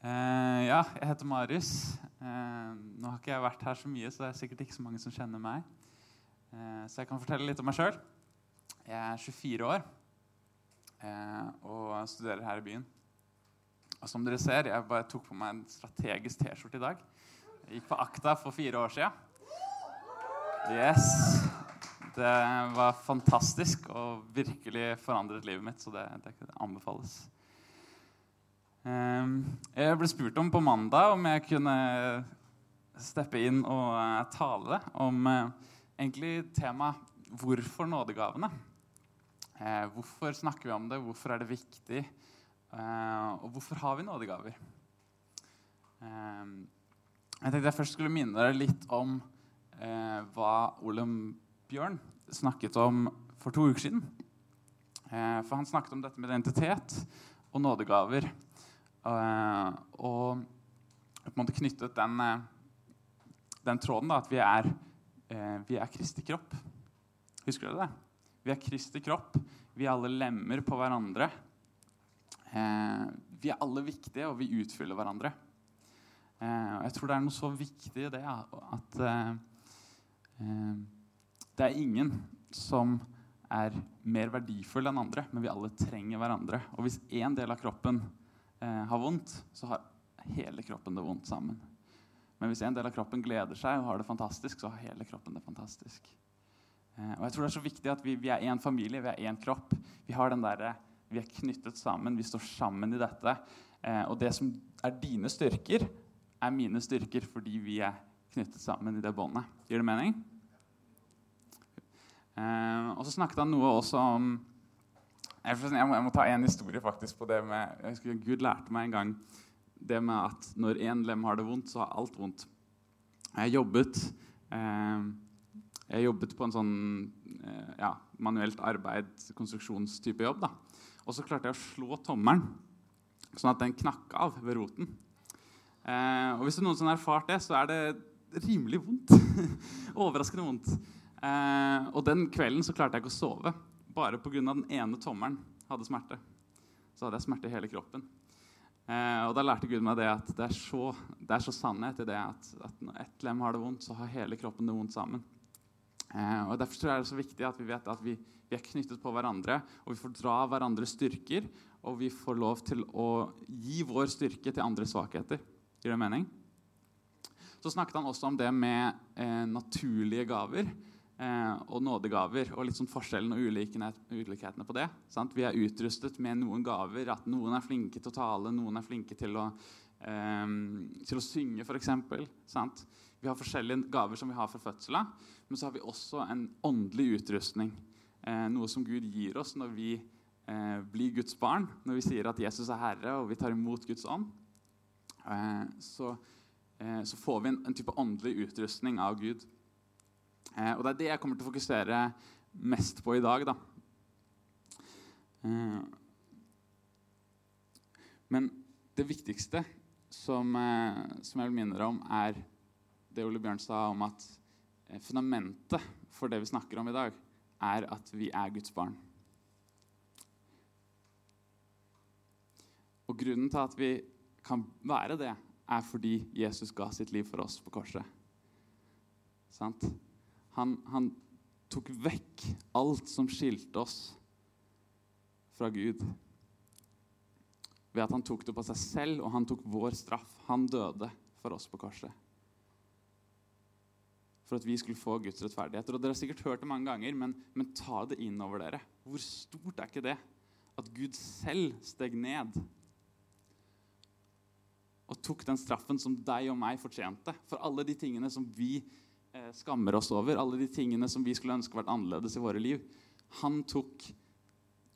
Eh, ja, jeg heter Marius. Eh, nå har ikke jeg vært her så mye, så det er sikkert ikke så mange som kjenner meg. Eh, så jeg kan fortelle litt om meg sjøl. Jeg er 24 år og studerer her i byen. Og som dere ser, jeg bare tok på meg en strategisk T-skjorte i dag. Jeg gikk på Akta for fire år sia. Yes. Det var fantastisk og virkelig forandret livet mitt, så det, det anbefales. Ehm, jeg ble spurt om på mandag om jeg kunne steppe inn og uh, tale om uh, egentlig temaet 'Hvorfor nådegavene?' Uh, hvorfor snakker vi om det? Hvorfor er det viktig? og hvorfor har vi nådegaver? Ehm, jeg tenkte jeg først skulle minne dere litt om hva Olem Bjørn snakket om for to uker siden. for han snakket om dette med identitet og nådegaver. Uh, og på en måte knyttet den, uh, den tråden da, at vi er, uh, vi er Kristi kropp. Husker dere det? Vi er Kristi kropp. Vi er alle lemmer på hverandre. vi er alle viktige, og vi utfyller hverandre. og jeg tror det er noe så viktig i det at det er ingen som er mer verdifull enn andre, men vi alle trenger hverandre. Og hvis én del av kroppen eh, har vondt, så har hele kroppen det vondt sammen. Men hvis en del av kroppen gleder seg og har det fantastisk, så har hele kroppen det fantastisk. Eh, og jeg tror det er så viktig at vi, vi er én familie, vi er én kropp. Vi, har den der, vi er knyttet sammen, vi står sammen i dette. Eh, og det som er dine styrker, er mine styrker fordi vi er knyttet sammen i det båndet. Gir det mening? Eh, og så snakket han noe også om jeg, må, jeg må ta en historie faktisk på det med jeg husker Gud lærte meg en gang det med at når én lem har det vondt, så har alt vondt. Jeg jobbet, eh, jeg jobbet på en sånn eh, ja, manuelt arbeid, konstruksjonstype jobb. da. Og så klarte jeg å slå tommelen sånn at den knakk av ved roten. Eh, og hvis du noensinne har erfart det, så er det rimelig vondt. Overraskende vondt. Eh, og den kvelden så klarte jeg ikke å sove bare pga. den ene tommelen hadde smerte, så hadde jeg smerte i hele kroppen. Eh, og Da lærte Gud meg det at det er så, det er så sannhet i det at, at, når ett lem har det vondt, så har hele kroppen det vondt sammen. Eh, og Derfor tror jeg det er så viktig at vi vet at vi, vi, er knyttet på hverandre, og vi får dra hverandres styrker, og vi får lov til å gi vår styrke til andres svakheter. Gir det mening? Så snakket han også om det med eh, naturlige gaver og nådegaver. Og litt sånn forskjellen og ulikhetene på det. Sant? Vi er utrustet med noen gaver. At noen er flinke til å tale, noen er flinke til å, eh, til å synge, f.eks. Vi har forskjellige gaver som vi har fra fødselen. Men så har vi også en åndelig utrustning. Eh, noe som Gud gir oss når vi eh, blir Guds barn. Når vi sier at Jesus er Herre, og vi tar imot Guds ånd. Eh, så, eh, så, får vi en, en type åndelig utrustning av Gud. Eh, og det er det jeg kommer til å fokusere mest på i dag. da. Eh, men det viktigste som, eh, som, jeg vil minne dere om, er det Ole Bjørn sa om at fundamentet for det vi snakker om i dag, er at vi er Guds barn. Og grunnen til at vi kan være det, er fordi Jesus ga sitt liv for oss på korset. Sant? Han, han tok vekk alt som skilte oss fra Gud. Ved at han tok det på seg selv, og han tok vår straff. Han døde for oss på korset. For at vi skulle få Guds rettferdigheter. Og Dere har sikkert hørt det mange ganger, men, men ta det inn over dere. Hvor stort er ikke det at Gud selv steg ned og tok den straffen som deg og meg fortjente for alle de tingene som vi eh, skammer oss over, alle de tingene som vi skulle ønske vært annerledes i våre liv. Han tok,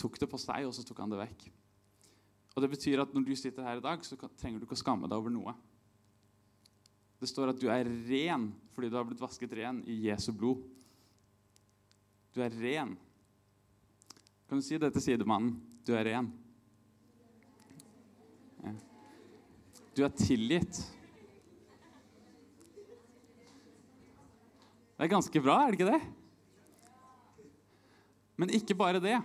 tok, det på seg, og så tok han det vekk. Og Det betyr at når du sitter her i dag, så trenger du ikke å skamme deg over noe. Det står at du er ren fordi du har blitt vasket ren i Jesu blod. Du er ren. Kan du si det til sidemannen? Du er ren. Du er tilgitt. Det er ganske bra, er det ikke det? Men ikke bare det.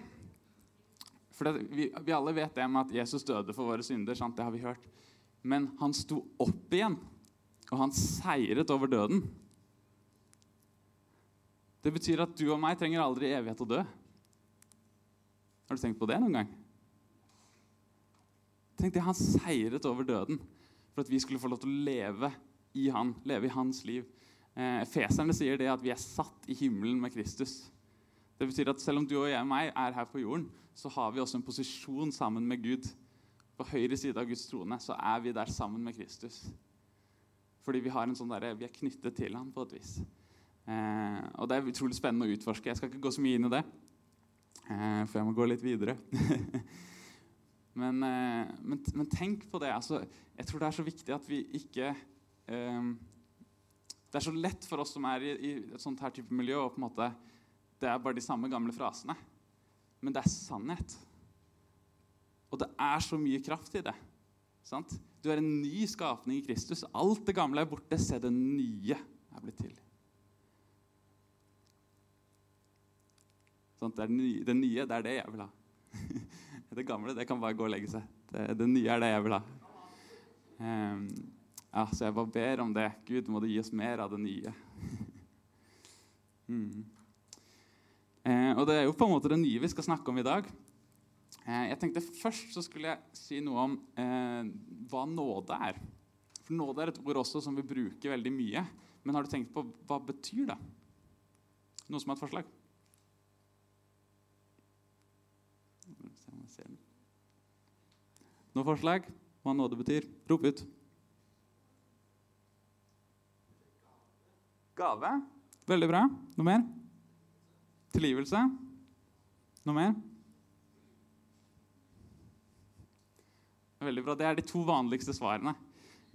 For vi, vi, alle vet det med at Jesus døde for våre synder. Sant? Det har vi hørt. Men han sto opp igjen, og han seiret over døden. Det betyr at du og meg trenger aldri i evighet å dø. Har du tenkt på det noen gang? Tenk det, Han seiret over døden for at vi skulle få lov til å leve i han, leve i hans liv. Eh, Feserne sier det at vi er satt i himmelen med Kristus. Det betyr at Selv om du og jeg og meg er her på jorden, så har vi også en posisjon sammen med Gud. På høyre side av Guds trone så er vi der sammen med Kristus. Fordi vi, har en sånn der, vi er knyttet til ham på et vis. Eh, og Det er utrolig spennende å utforske. Jeg skal ikke gå så mye inn i det, eh, for jeg må gå litt videre. men, eh, men, men, tenk på det. Altså, jeg tror det er så viktig at vi ikke eh, Det er så lett for oss som er i, et sånt her type miljø, og på en måte det er bare de samme gamle frasene. Men det er sannhet. Og det er så mye kraft i det. Sant? Du er en ny skapning i Kristus. Alt det gamle er borte. Se, det nye er blitt til. Sånn, det, nye, det, nye, det er det jeg vil ha. Det gamle det kan bare gå og legge seg. Det, det nye er det jeg vil ha. Um, ja, så jeg bare ber om det. Gud, må du gi oss mer av det nye. mm. Eh, og det er jo på en måte det nye vi skal snakke om i dag. Eh, jeg tenkte Først så skulle jeg si noe om eh, hva nåde er. For Nåde er et ord også som vi bruker veldig mye. Men har du tenkt på hva betyr det? Noen som har et forslag? Noe forslag? Hva nåde betyr? Rop ut. Gave. Veldig bra. Noe mer? Tilgivelse. Noe mer? Veldig bra. Det er de to vanligste svarene.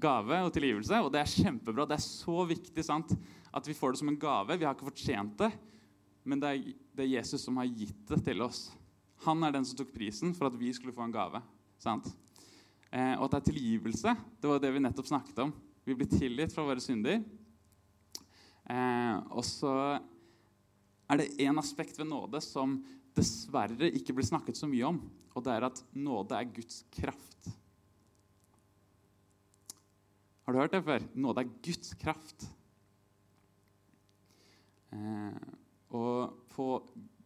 Gave og tilgivelse. Og det er kjempebra. Det er så viktig sant? at vi får det som en gave. Vi har ikke fortjent det, men det er, det er Jesus som har gitt det til oss. Han er den som tok prisen for at vi skulle få en gave. sant? Eh, og at det er tilgivelse. Det var det vi nettopp snakket om. Vi blir tilgitt fra våre synder. Eh, og så er det én aspekt ved nåde som dessverre ikke blir snakket så mye om. Og det er at nåde er Guds kraft. Har du hørt det før? Nåde er Guds kraft. Eh, og på,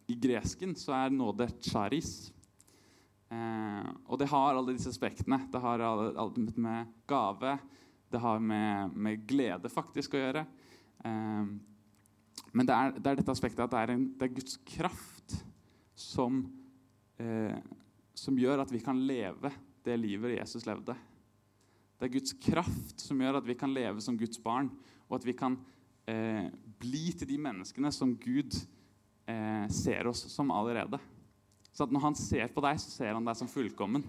i gresken så er nåde charis. Eh, og det har alle disse aspektene. Det har alt med gave, det har med, med, glede faktisk å gjøre. Eh, men det er, det er, dette aspektet at det er, en, det er Guds kraft som, eh, som, gjør at vi kan leve det livet Jesus levde. Det er Guds kraft som gjør at vi kan leve som Guds barn, og at vi kan eh, bli til de menneskene som Gud eh, ser oss som allerede. Så at når han ser på deg, så ser han deg som fullkommen.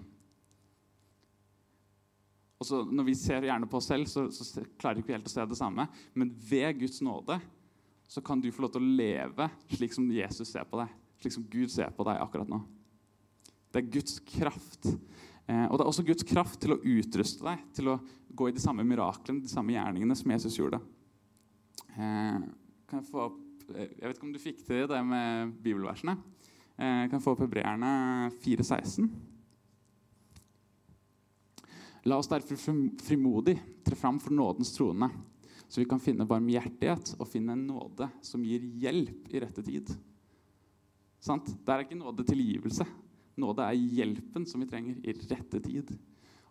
Og så Når vi ser gjerne på oss selv, så, så klarer vi ikke helt å se det samme. Men ved Guds nåde så kan du få lov til å leve slik som Jesus ser på deg. Slik som Gud ser på deg akkurat nå. Det er Guds kraft. Eh, og det er også Guds kraft til å utruste deg til å gå i de samme miraklene, de samme gjerningene som Jesus gjorde. Eh, kan jeg få opp eh, Jeg vet ikke om du fikk til det med bibelversene. Eh, kan jeg få opp Hebreerne 4,16? La oss derfor frimodig tre fram for nådens trone så vi kan finne barmhjertighet og finne en nåde som gir hjelp i rette tid. Sant? Det er ikke nåde tilgivelse. Nåde er hjelpen som vi trenger i rette tid.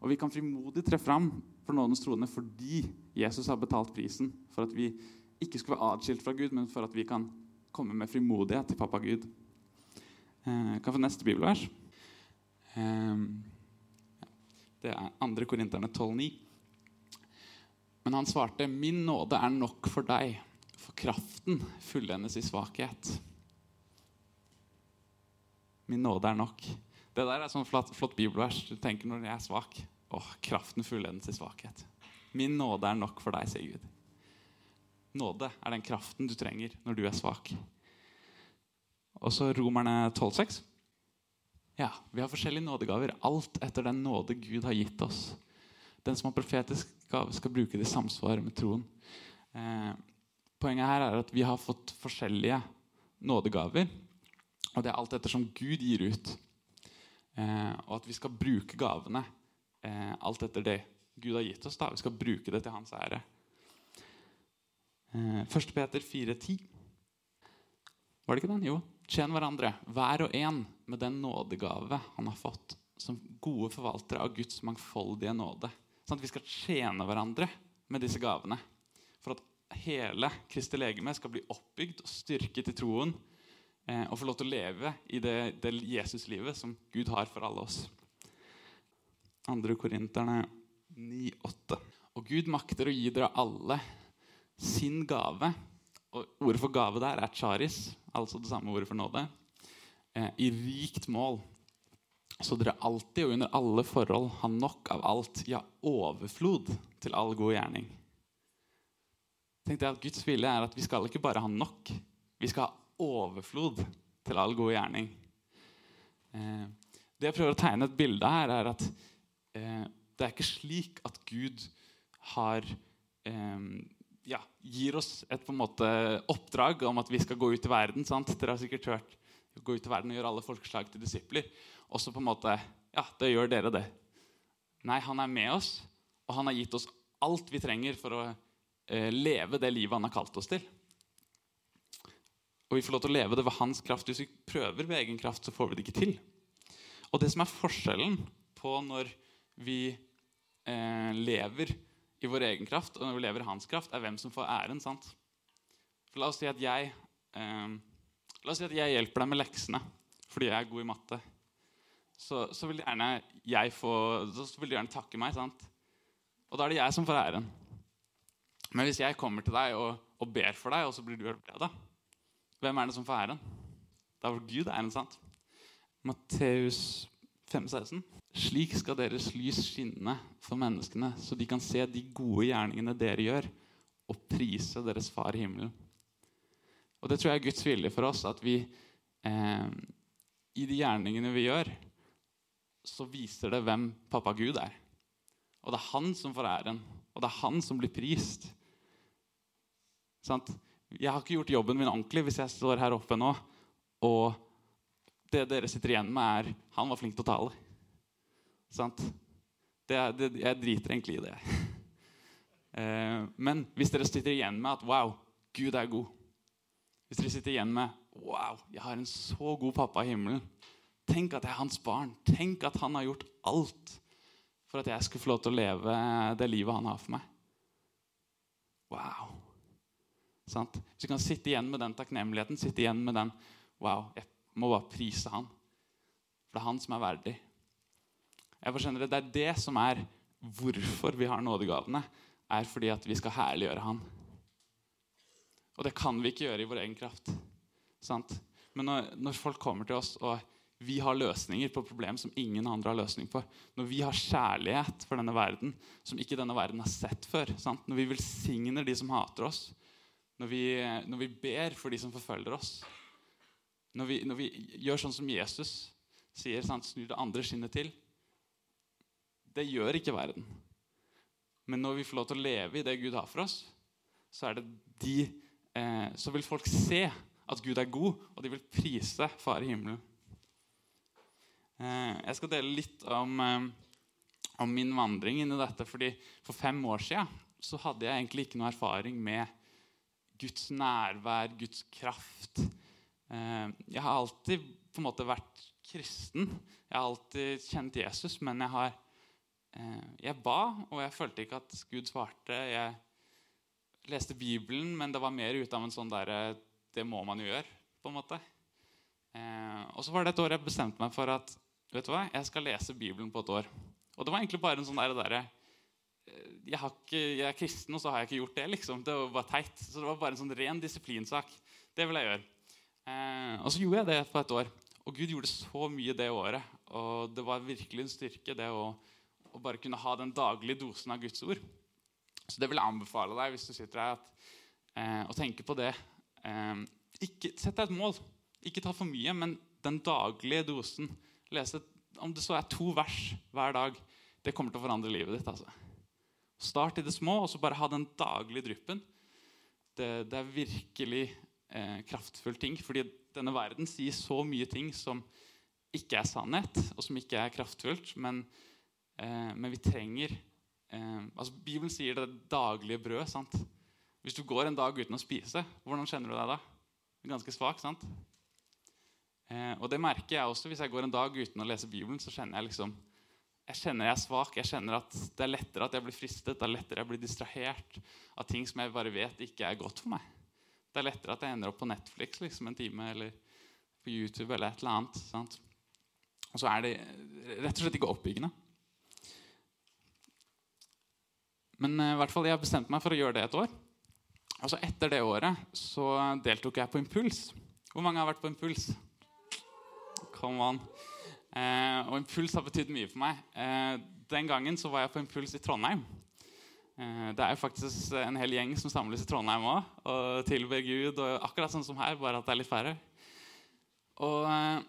Og vi kan frimodig tre fram for nådens trone fordi Jesus har betalt prisen for at vi ikke skal være atskilt fra Gud, men for at vi kan komme med frimodighet til pappa Gud. Eh, få neste bibelvers. Eh, det er 2. Korinterne 12,9. Men han svarte, 'Min nåde er nok for deg, for kraften fullendes i svakhet.' Min nåde er nok. Det der er sånn flott, flott bibelvers. Du tenker når jeg er svak. Åh, kraften fullendes i svakhet. Min nåde er nok for deg, sier Gud. Nåde er den kraften du trenger når du er svak. Og så Romerne 12,6. Ja, vi har forskjellige nådegaver, alt etter den nåde Gud har gitt oss. Den som har profetisk gave, skal bruke det i samsvar med troen. Eh, poenget her er at vi har fått forskjellige nådegaver. Og det er alt etter som Gud gir ut. Eh, og at vi skal bruke gavene eh, alt etter det Gud har gitt oss. da. Vi skal bruke det til hans ære. Eh, 1. Peter 4,10. Var det ikke den? Jo. Tjen hverandre, hver og en med den nådegave han har fått, som gode forvaltere av Guds mangfoldige nåde. Sånn at vi skal tjene hverandre med disse gavene. For at hele Kristi legeme skal bli oppbygd og styrket i troen. Eh, og få lov til å leve i det, det Jesuslivet som Gud har for alle oss. 2. Korinterne 9,8. Og Gud makter å gi dere alle sin gave. Og ordet for gave der er charis, altså det samme ordet for nåde. Eh, I rikt mål. Så dere alltid og under alle forhold har nok av alt, ja, overflod til all god gjerning. Tenkte jeg at Guds vilje er at vi skal ikke bare ha nok, vi skal ha overflod til all god gjerning. Eh, det jeg prøver å tegne et bilde her, er at eh, det er ikke slik at Gud har eh, ja, gir oss et på en måte oppdrag om at vi skal gå ut i verden. Sant? Dere har sikkert hørt gå ut i verden og gjøre alle folkeslag til disipler. Og så på en måte Ja, da gjør dere det. Nei, han er med oss, og han har gitt oss alt vi trenger for å eh, leve det livet han har kalt oss til. Og vi får lov til å leve det ved hans kraft. Hvis vi prøver ved egen kraft, så får vi det ikke til. Og det som er forskjellen på når vi eh, lever i vår egen kraft, og når vi lever i hans kraft, er hvem som får æren. sant? For la oss si at jeg eh, La oss si at jeg hjelper deg med leksene fordi jeg er god i matte. Så, så vil gjerne jeg få, så vil du gjerne takke meg. sant? Og da er det jeg som får æren. Men hvis jeg kommer til deg og, og ber for deg, og så blir du helbreda, hvem er det som får æren? Det er vel Gud æren, sant? Matteus 5,16. Slik skal deres lys skinne for menneskene, så de kan se de gode gjerningene dere gjør, og prise deres Far i himmelen. Og Det tror jeg er Guds vilje for oss, at vi eh, i de gjerningene vi gjør, så viser det hvem pappa Gud er. Og det er han som får æren, og det er han som blir prist. Sant? Jeg har ikke gjort jobben min ordentlig hvis jeg står her oppe nå og det dere sitter igjen med, er han var flink til å tale. Sant? Det, det, jeg driter egentlig i det. Eh, men hvis dere sitter igjen med at wow, Gud er god Hvis dere sitter igjen med wow, jeg har en så god pappa i himmelen Tenk at jeg er hans barn. Tenk at han har gjort alt for at jeg skulle få lov til å leve det livet han har for meg. Wow. Sant? Hvis du kan sitte igjen med den takknemligheten, sitte igjen med den Wow, jeg må bare prise han. For det er han som er verdig. Jeg forstår Det er det som er hvorfor vi har nådegavene. er fordi at vi skal herliggjøre Han. Og det kan vi ikke gjøre i vår egen kraft. Sant? Men når, når, folk kommer til oss og vi har løsninger på problem som ingen andre har løsning på, når vi har kjærlighet for denne verden som ikke denne verden har sett før, sant? når vi velsigner de som hater oss, når vi, når vi ber for de som forfølger oss, når vi, når vi gjør sånn som Jesus sier, sant? snur det andre skinnet til, det gjør ikke verden. Men når vi får lov til å leve i det Gud har for oss, så, er det de, eh, så vil folk se at Gud er god, og de vil prise Far i himmelen. Eh, jeg skal dele litt om, eh, om, min vandring inn i dette. fordi For fem år siden så hadde jeg egentlig ikke noe erfaring med Guds nærvær, Guds kraft. Eh, jeg har alltid på en måte vært kristen. Jeg har alltid kjent Jesus, men jeg har Eh, jeg ba, og jeg følte ikke at Gud svarte. Jeg leste Bibelen, men det var mer ut av en sånn derre Det må man jo gjøre, på en måte. Eh, og så var det et år jeg bestemte meg for at vet du hva, jeg skal lese Bibelen på et år. Og det var egentlig bare en sånn der, der eh, jeg, ikke, jeg, er kristen, og så har jeg ikke gjort det. liksom. Det var bare teit. Så det var bare en sånn ren disiplinsak. Det vil jeg gjøre. Eh, og så gjorde jeg det på et år. Og Gud gjorde så mye det året. Og det var virkelig en styrke, det å å bare kunne ha den daglige dosen av Guds ord. Så det vil jeg anbefale deg hvis du sitter her, at, eh, å tenke på det. Eh, ikke, sett deg et mål. Ikke ta for mye, men den daglige dosen. Lese, om det så er to vers hver dag, det kommer til å forandre livet ditt. altså. Start i det små, og så bare ha den daglige dryppen. Det, det er virkelig eh, kraftfull ting. fordi denne verden sier så mye ting som ikke er sannhet, og som ikke er kraftfullt. men Eh, men vi trenger eh, altså Bibelen sier det daglige brød. sant? Hvis du går en dag uten å spise, hvordan kjenner du deg da? Ganske svak, sant? Eh, og det merker jeg også hvis jeg går en dag uten å lese Bibelen. så kjenner Jeg liksom, jeg kjenner jeg er svak. Jeg kjenner at Det er lettere at jeg blir fristet, det er lettere jeg blir distrahert av ting som jeg bare vet ikke er godt for meg. Det er lettere at jeg ender opp på Netflix liksom en time eller på YouTube eller et eller annet. sant? Og så er det rett og slett ikke oppbyggende. Men eh, i hvert fall, jeg har bestemt meg for å gjøre det et år. Og så Etter det året så deltok jeg på Impuls. Hvor mange har vært på Impuls? Come on. Eh, og Impuls har betydd mye for meg. Eh, den gangen så var jeg på Impuls i Trondheim. Eh, det er jo faktisk en hel gjeng som samles i Trondheim òg og tilber Gud. og akkurat sånn som her, bare at det er litt færre. Og eh,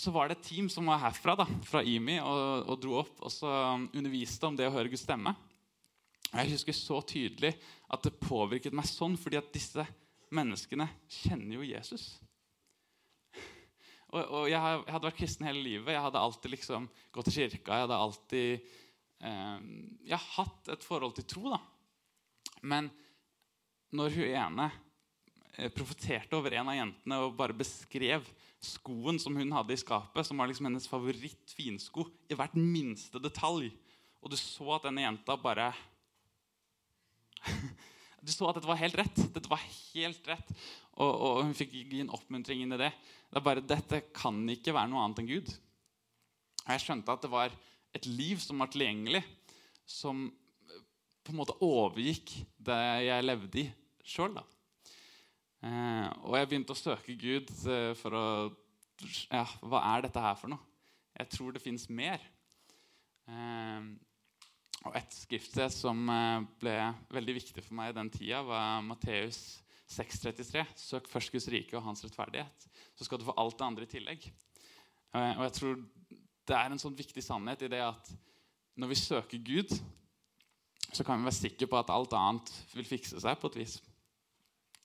så var det et team som var herfra, da, fra IMI, og, og dro opp og så underviste om det å høre Guds stemme. Og Jeg husker så tydelig at det påvirket meg sånn, fordi at disse menneskene kjenner jo Jesus. Og, og jeg, jeg, hadde vært kristen hele livet. Jeg hadde alltid liksom gått til kirka. Jeg hadde alltid eh, jeg hadde hatt et forhold til tro. da. Men når hun ene eh, profeterte over en av jentene og bare beskrev skoen som hun hadde i skapet, som var liksom hennes favoritt-finsko, i hvert minste detalj, og du så at denne jenta bare Du så at dette var helt rett. Dette var helt rett. Og, og hun fikk gi en oppmuntring inn i det. Det er bare, Dette kan ikke være noe annet enn Gud. Og jeg skjønte at det var et liv som var tilgjengelig, som på en måte overgikk det jeg levde i sjøl. Eh, og jeg begynte å søke Gud eh, for å ja, Hva er dette her for noe? Jeg tror det fins mer. Eh, og Et skriftsted som eh, ble veldig viktig for meg i den tida, var Matteus 6,33. Søk først Guds rike og hans rettferdighet, så skal du få alt det andre i tillegg. Eh, og jeg tror Det er en sånn viktig sannhet i det at når vi søker Gud, så kan vi være sikre på at alt annet vil fikse seg på et vis.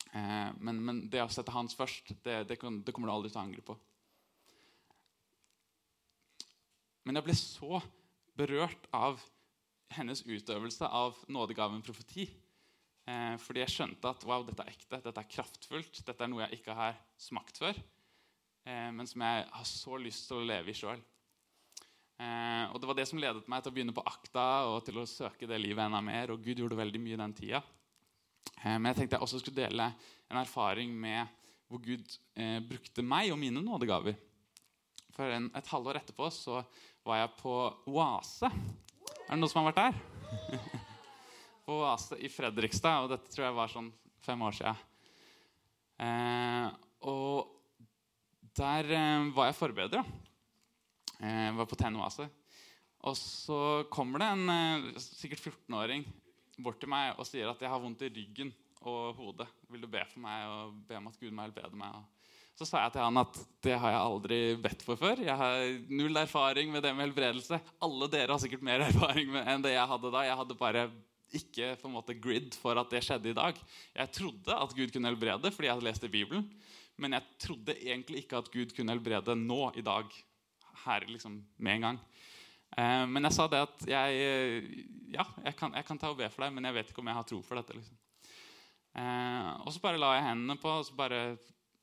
Eh, men, men, det å sette hans først, det, det, det kommer du aldri til å angre på. Men jeg ble så berørt av hennes utøvelse av nådegaven profeti. Eh, fordi jeg skjønte at wow, dette er ekte, dette er kraftfullt, dette er noe jeg ikke har smakt før, eh, men som jeg har så lyst til å leve i sjøl. Eh, og Det var det som ledet meg til å begynne på akta og til å søke det livet enda mer. Og Gud gjorde veldig mye den tida. Eh, men jeg tenkte jeg også skulle dele en erfaring med hvor Gud eh, brukte meg og mine nådegaver. For en, et halvår etterpå så var jeg på Oase er det noen som har vært der? På Oase i Fredrikstad. Og dette tror jeg var sånn fem år siden. Eh, og der eh, var jeg forbereder. Eh, var på Ten Oase. Og så kommer det en eh, sikkert 14-åring bort til meg og sier at jeg har vondt i ryggen og hodet. Vil du be for meg og be om at Gud må helbrede meg? Så sa jeg til han at det har jeg aldri bedt for før. Jeg har null erfaring med det med helbredelse. Alle dere har sikkert mer erfaring med, enn det jeg hadde da. Jeg hadde bare ikke på en måte grid for at det skjedde i dag. Jeg trodde at Gud kunne helbrede fordi jeg hadde lest i Bibelen. Men jeg trodde egentlig ikke at Gud kunne helbrede nå i dag. Her liksom med en gang. Eh, men jeg sa det at jeg, ja, jeg kan, jeg kan, ta og be for deg, men jeg vet ikke om jeg har tro for dette. liksom. Eh, og så bare la jeg hendene på og så bare,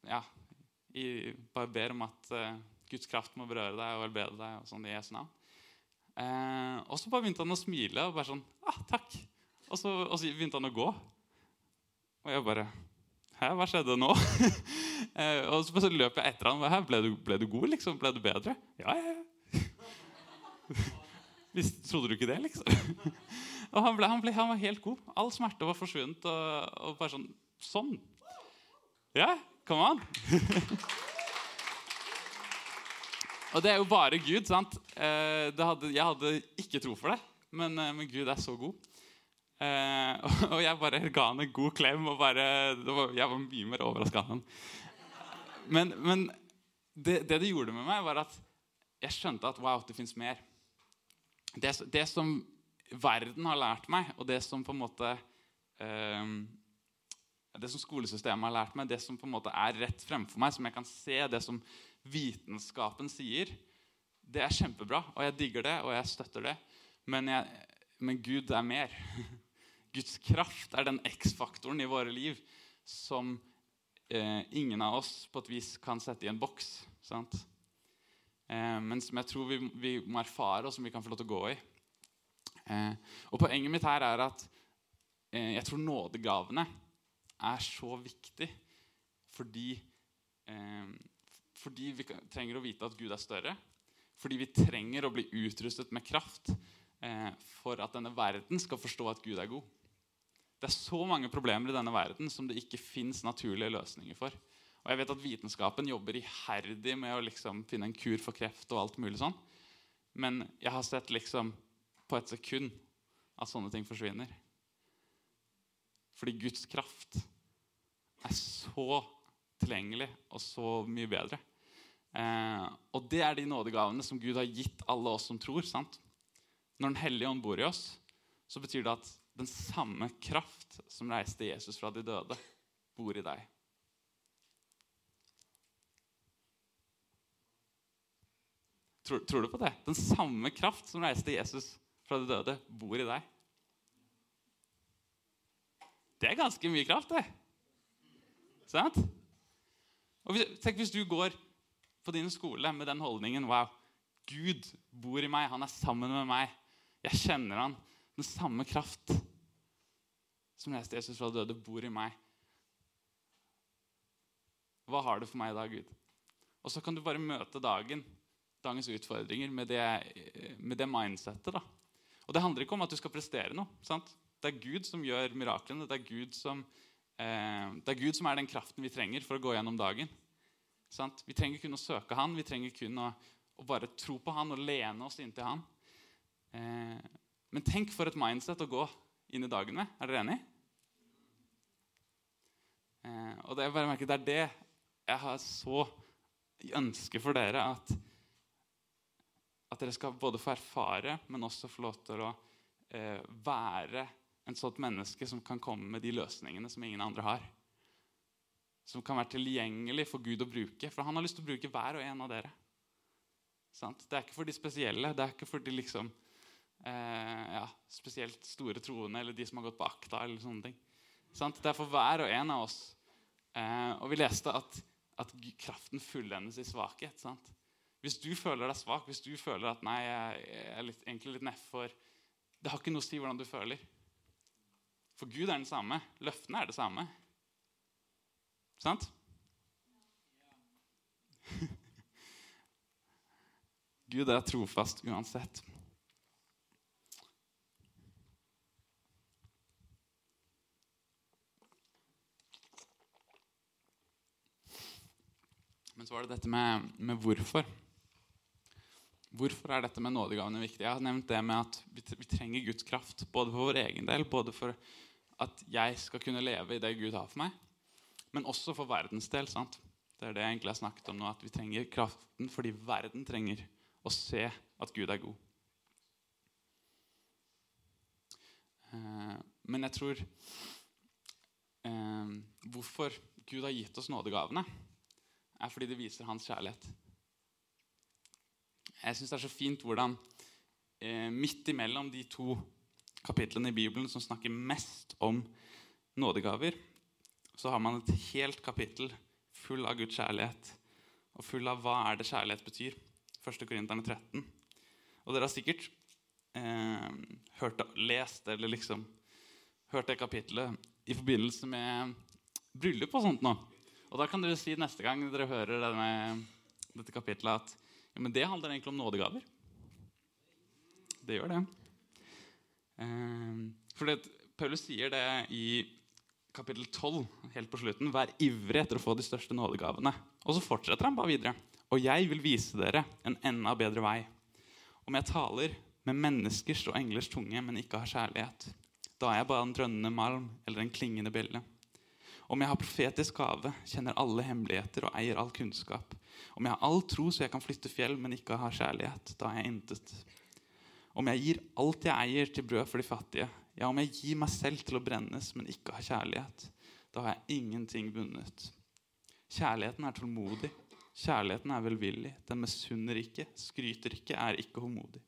ja, i, bare ber om at uh, Guds kraft må berøre deg og helbrede deg. og sånn i Jesu navn. Uh, og så bare begynte han å smile og bare sånn ah, 'Takk.' Og så, og så begynte han å gå. Og jeg bare Hæ, hva skjedde nå? uh, og så, så løp jeg etter han. Ble du, ble du god, liksom? Ble du bedre? Ja, ja, ja. Trodde du ikke det, liksom? og han, ble, han, ble, han, var helt god. All smerte var forsvunnet. Og, og bare sånn Sånn. Ja, Come an! og det er jo bare Gud. sant? Eh, hadde, jeg hadde ikke tro for det, men, eh, men Gud er så god. Eh, og jeg bare ga han en god klem, og bare, var, jeg var mye mer overraska enn han. Men, men det, det, det gjorde med meg, var at jeg skjønte at wow, det fins mer. Det, det, som verden har lært meg, og det som på en måte eh, det som skolesystemet har lært meg, det som på en måte er rett fremfor meg, som jeg kan se, det som vitenskapen sier, det er kjempebra. Og jeg digger det, og jeg støtter det. Men jeg, men Gud er mer. Guds kraft er den X-faktoren i våre liv som eh, ingen av oss på et vis kan sette i en boks. sant? Eh, men som jeg tror vi, vi, må erfare, og som vi kan få lov til å gå i. Eh, og Poenget mitt her er at eh, jeg tror nådegavene er så viktig fordi, eh, fordi vi trenger å vite at Gud er større. Fordi vi trenger å bli utrustet med kraft eh, for at denne verden skal forstå at Gud er god. Det er så mange problemer i denne verden som det ikke fins naturlige løsninger for. Og jeg vet at Vitenskapen jobber iherdig med å liksom finne en kur for kreft. og alt mulig sånn. Men jeg har sett liksom på et sekund at sånne ting forsvinner. Fordi Guds kraft er så tilgjengelig og så mye bedre. Eh, og det er de nådegavene som Gud har gitt alle oss som tror. sant? Når Den hellige ånd bor i oss, så betyr det at den samme kraft som reiste Jesus fra de døde, bor i deg. Tror, tror, du på det? Den samme kraft som reiste Jesus fra de døde, bor i deg. Det er ganske mye kraft, det. Sant? Og hvis, tenk hvis du går på din skole med den holdningen Wow, Gud bor i meg. Han er sammen med meg. Jeg kjenner han. Den samme kraft som leste Jesus fra døde, bor i meg. Hva har du for meg i dag, Gud? Og så kan du bare møte dagen, dagens utfordringer med det, med det mindsettet. da. Og Det handler ikke om at du skal prestere noe. sant? Det er Gud som gjør miraklene. Det er Gud som, eh, er Gud som er den kraften vi trenger for å gå gjennom dagen. Sant? Vi trenger kun å søke Han, vi trenger kun å, å bare tro på Han og lene oss inntil Han. Eh, men tenk for et mindset å gå inn i dagen med. Er dere enig? Eh, og det, jeg bare merker, det er det jeg har så ønske for dere. At, at dere skal både få erfare, men også få lov til å eh, være en sånt menneske som kan komme med de løsningene som ingen andre har. Som kan være tilgjengelig for Gud å bruke. For han har lyst til å bruke hver og en av dere. Det er ikke for de spesielle. Det er ikke for de liksom eh, ja, spesielt store troende eller de som har gått på akta. eller sånne ting. Det er for hver og en av oss. Eh, og vi leste at, at kraften fullendes i svakhet. Sant? Hvis du føler deg svak, hvis du føler at nei, jeg er litt, egentlig litt nedfor Det har ikke noe å si hvordan du føler. For Gud er den samme. Løftene er det samme. Sant? Gud er trofast uansett. Men så var det dette med, med, hvorfor. Hvorfor er dette med nådegavene viktig? Jeg har nevnt det med at vi, trenger Guds kraft. Både for vår egen del, både for at jeg skal kunne leve i det Gud har for meg, men også for verdens del. sant? Det er det jeg egentlig har snakket om nå, at vi trenger kraften fordi verden trenger å se at Gud er god. Eh, men jeg tror eh, Hvorfor Gud har gitt oss nådegavene, er fordi det viser hans kjærlighet. Jeg syns det er så fint hvordan eh, midt imellom de to kapitlene i Bibelen som snakker mest om nådegaver, så har man et helt kapittel full av Guds kjærlighet og full av hva er det kjærlighet betyr. 1. Korinterne 13. Og dere har sikkert eh, hørt, lest eller liksom hørt det kapittelet i forbindelse med bryllup og sånt nå. Og da kan dere si neste gang dere hører denne, dette kapitlet, at ja, men det handler egentlig om nådegaver. Det gjør det. Eh, for det, Paulus sier det i kapittel 12, helt på slutten. Vær ivrig etter å få de største nådegavene. Og så fortsetter han bare videre. Og jeg vil vise dere en enda bedre vei. Om jeg taler med menneskers og englers tunge, men ikke har kjærlighet, da er jeg bare en drønnende malm eller en klingende bjelle. Om jeg har profetisk gave, kjenner alle hemmeligheter og eier all kunnskap. Om jeg har all tro så jeg kan flytte fjell, men ikke har kjærlighet, da er jeg intet. Om jeg gir alt jeg eier til brød for de fattige, ja, om jeg gir meg selv til å brennes, men ikke har kjærlighet, da har jeg ingenting vunnet. Kjærligheten er tålmodig. Kjærligheten er velvillig. Den misunner ikke, skryter ikke, er ikke håndmodig.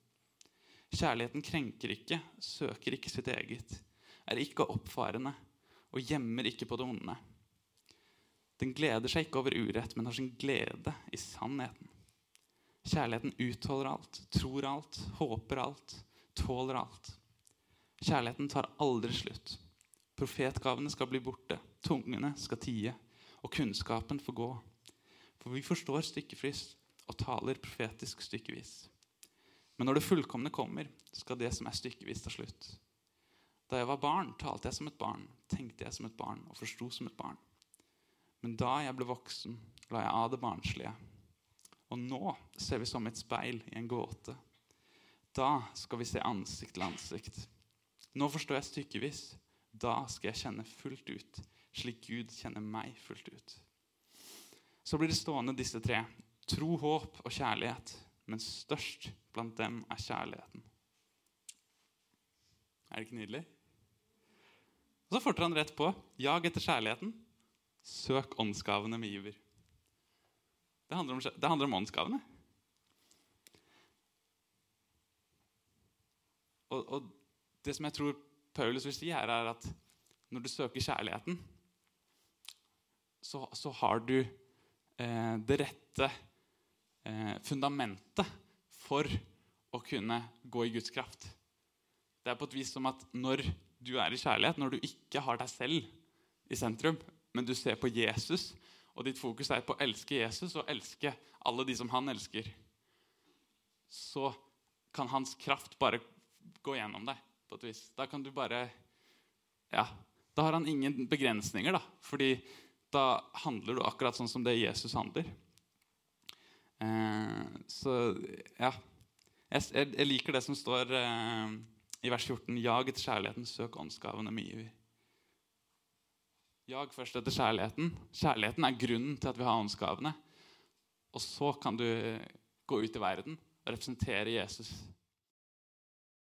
Kjærligheten krenker ikke, søker ikke sitt eget, er ikke oppfarende og gjemmer ikke på det onde. Den gleder seg ikke over urett, men har sin glede i sannheten. Kjærligheten utholder alt, tror alt, håper alt, tåler alt. Kjærligheten tar aldri slutt. Profetgavene skal bli borte, tungene skal tie, og kunnskapen får gå. For vi forstår stykkefrist og taler profetisk stykkevis. Men når det fullkomne kommer, skal det som er stykkevis, ta slutt. Da jeg var barn, talte jeg som et barn, tenkte jeg som et barn og forsto som et barn. Men da jeg ble voksen, la jeg av det barnslige. Og nå ser vi som et speil i en gåte. Da skal vi se ansikt til ansikt. Nå forstår jeg stykkevis. Da skal jeg kjenne fullt ut, slik Gud kjenner meg fullt ut. Så blir det stående disse tre. Tro, håp og kjærlighet. Men størst blant dem er kjærligheten. Er det ikke nydelig? Og så forter han rett på. Jag etter kjærligheten. Søk åndsgavene med iver. Det handler om, det handler om åndsgavene. Og, og, det som jeg tror Paulus vil si, her er at når du søker kjærligheten, så, så har du eh, det rette eh, fundamentet for å kunne gå i Guds kraft. Det er på et vis som at når du er i kjærlighet, når du ikke har deg selv i sentrum, men du ser på Jesus, og ditt fokus er på å elske Jesus og elske alle de som han elsker, så kan hans kraft bare gå gjennom deg på et vis. Da kan du bare Ja, da har han ingen begrensninger, da. Fordi da handler du akkurat sånn som det Jesus handler. Eh, så ja. Jeg, jeg, liker det som står eh, i vers 14.: Jag etter kjærligheten, søk åndsgavene iver. Jag først etter kjærligheten. Kjærligheten er grunnen til at vi har åndsgavene. Og så kan du gå ut i verden og representere Jesus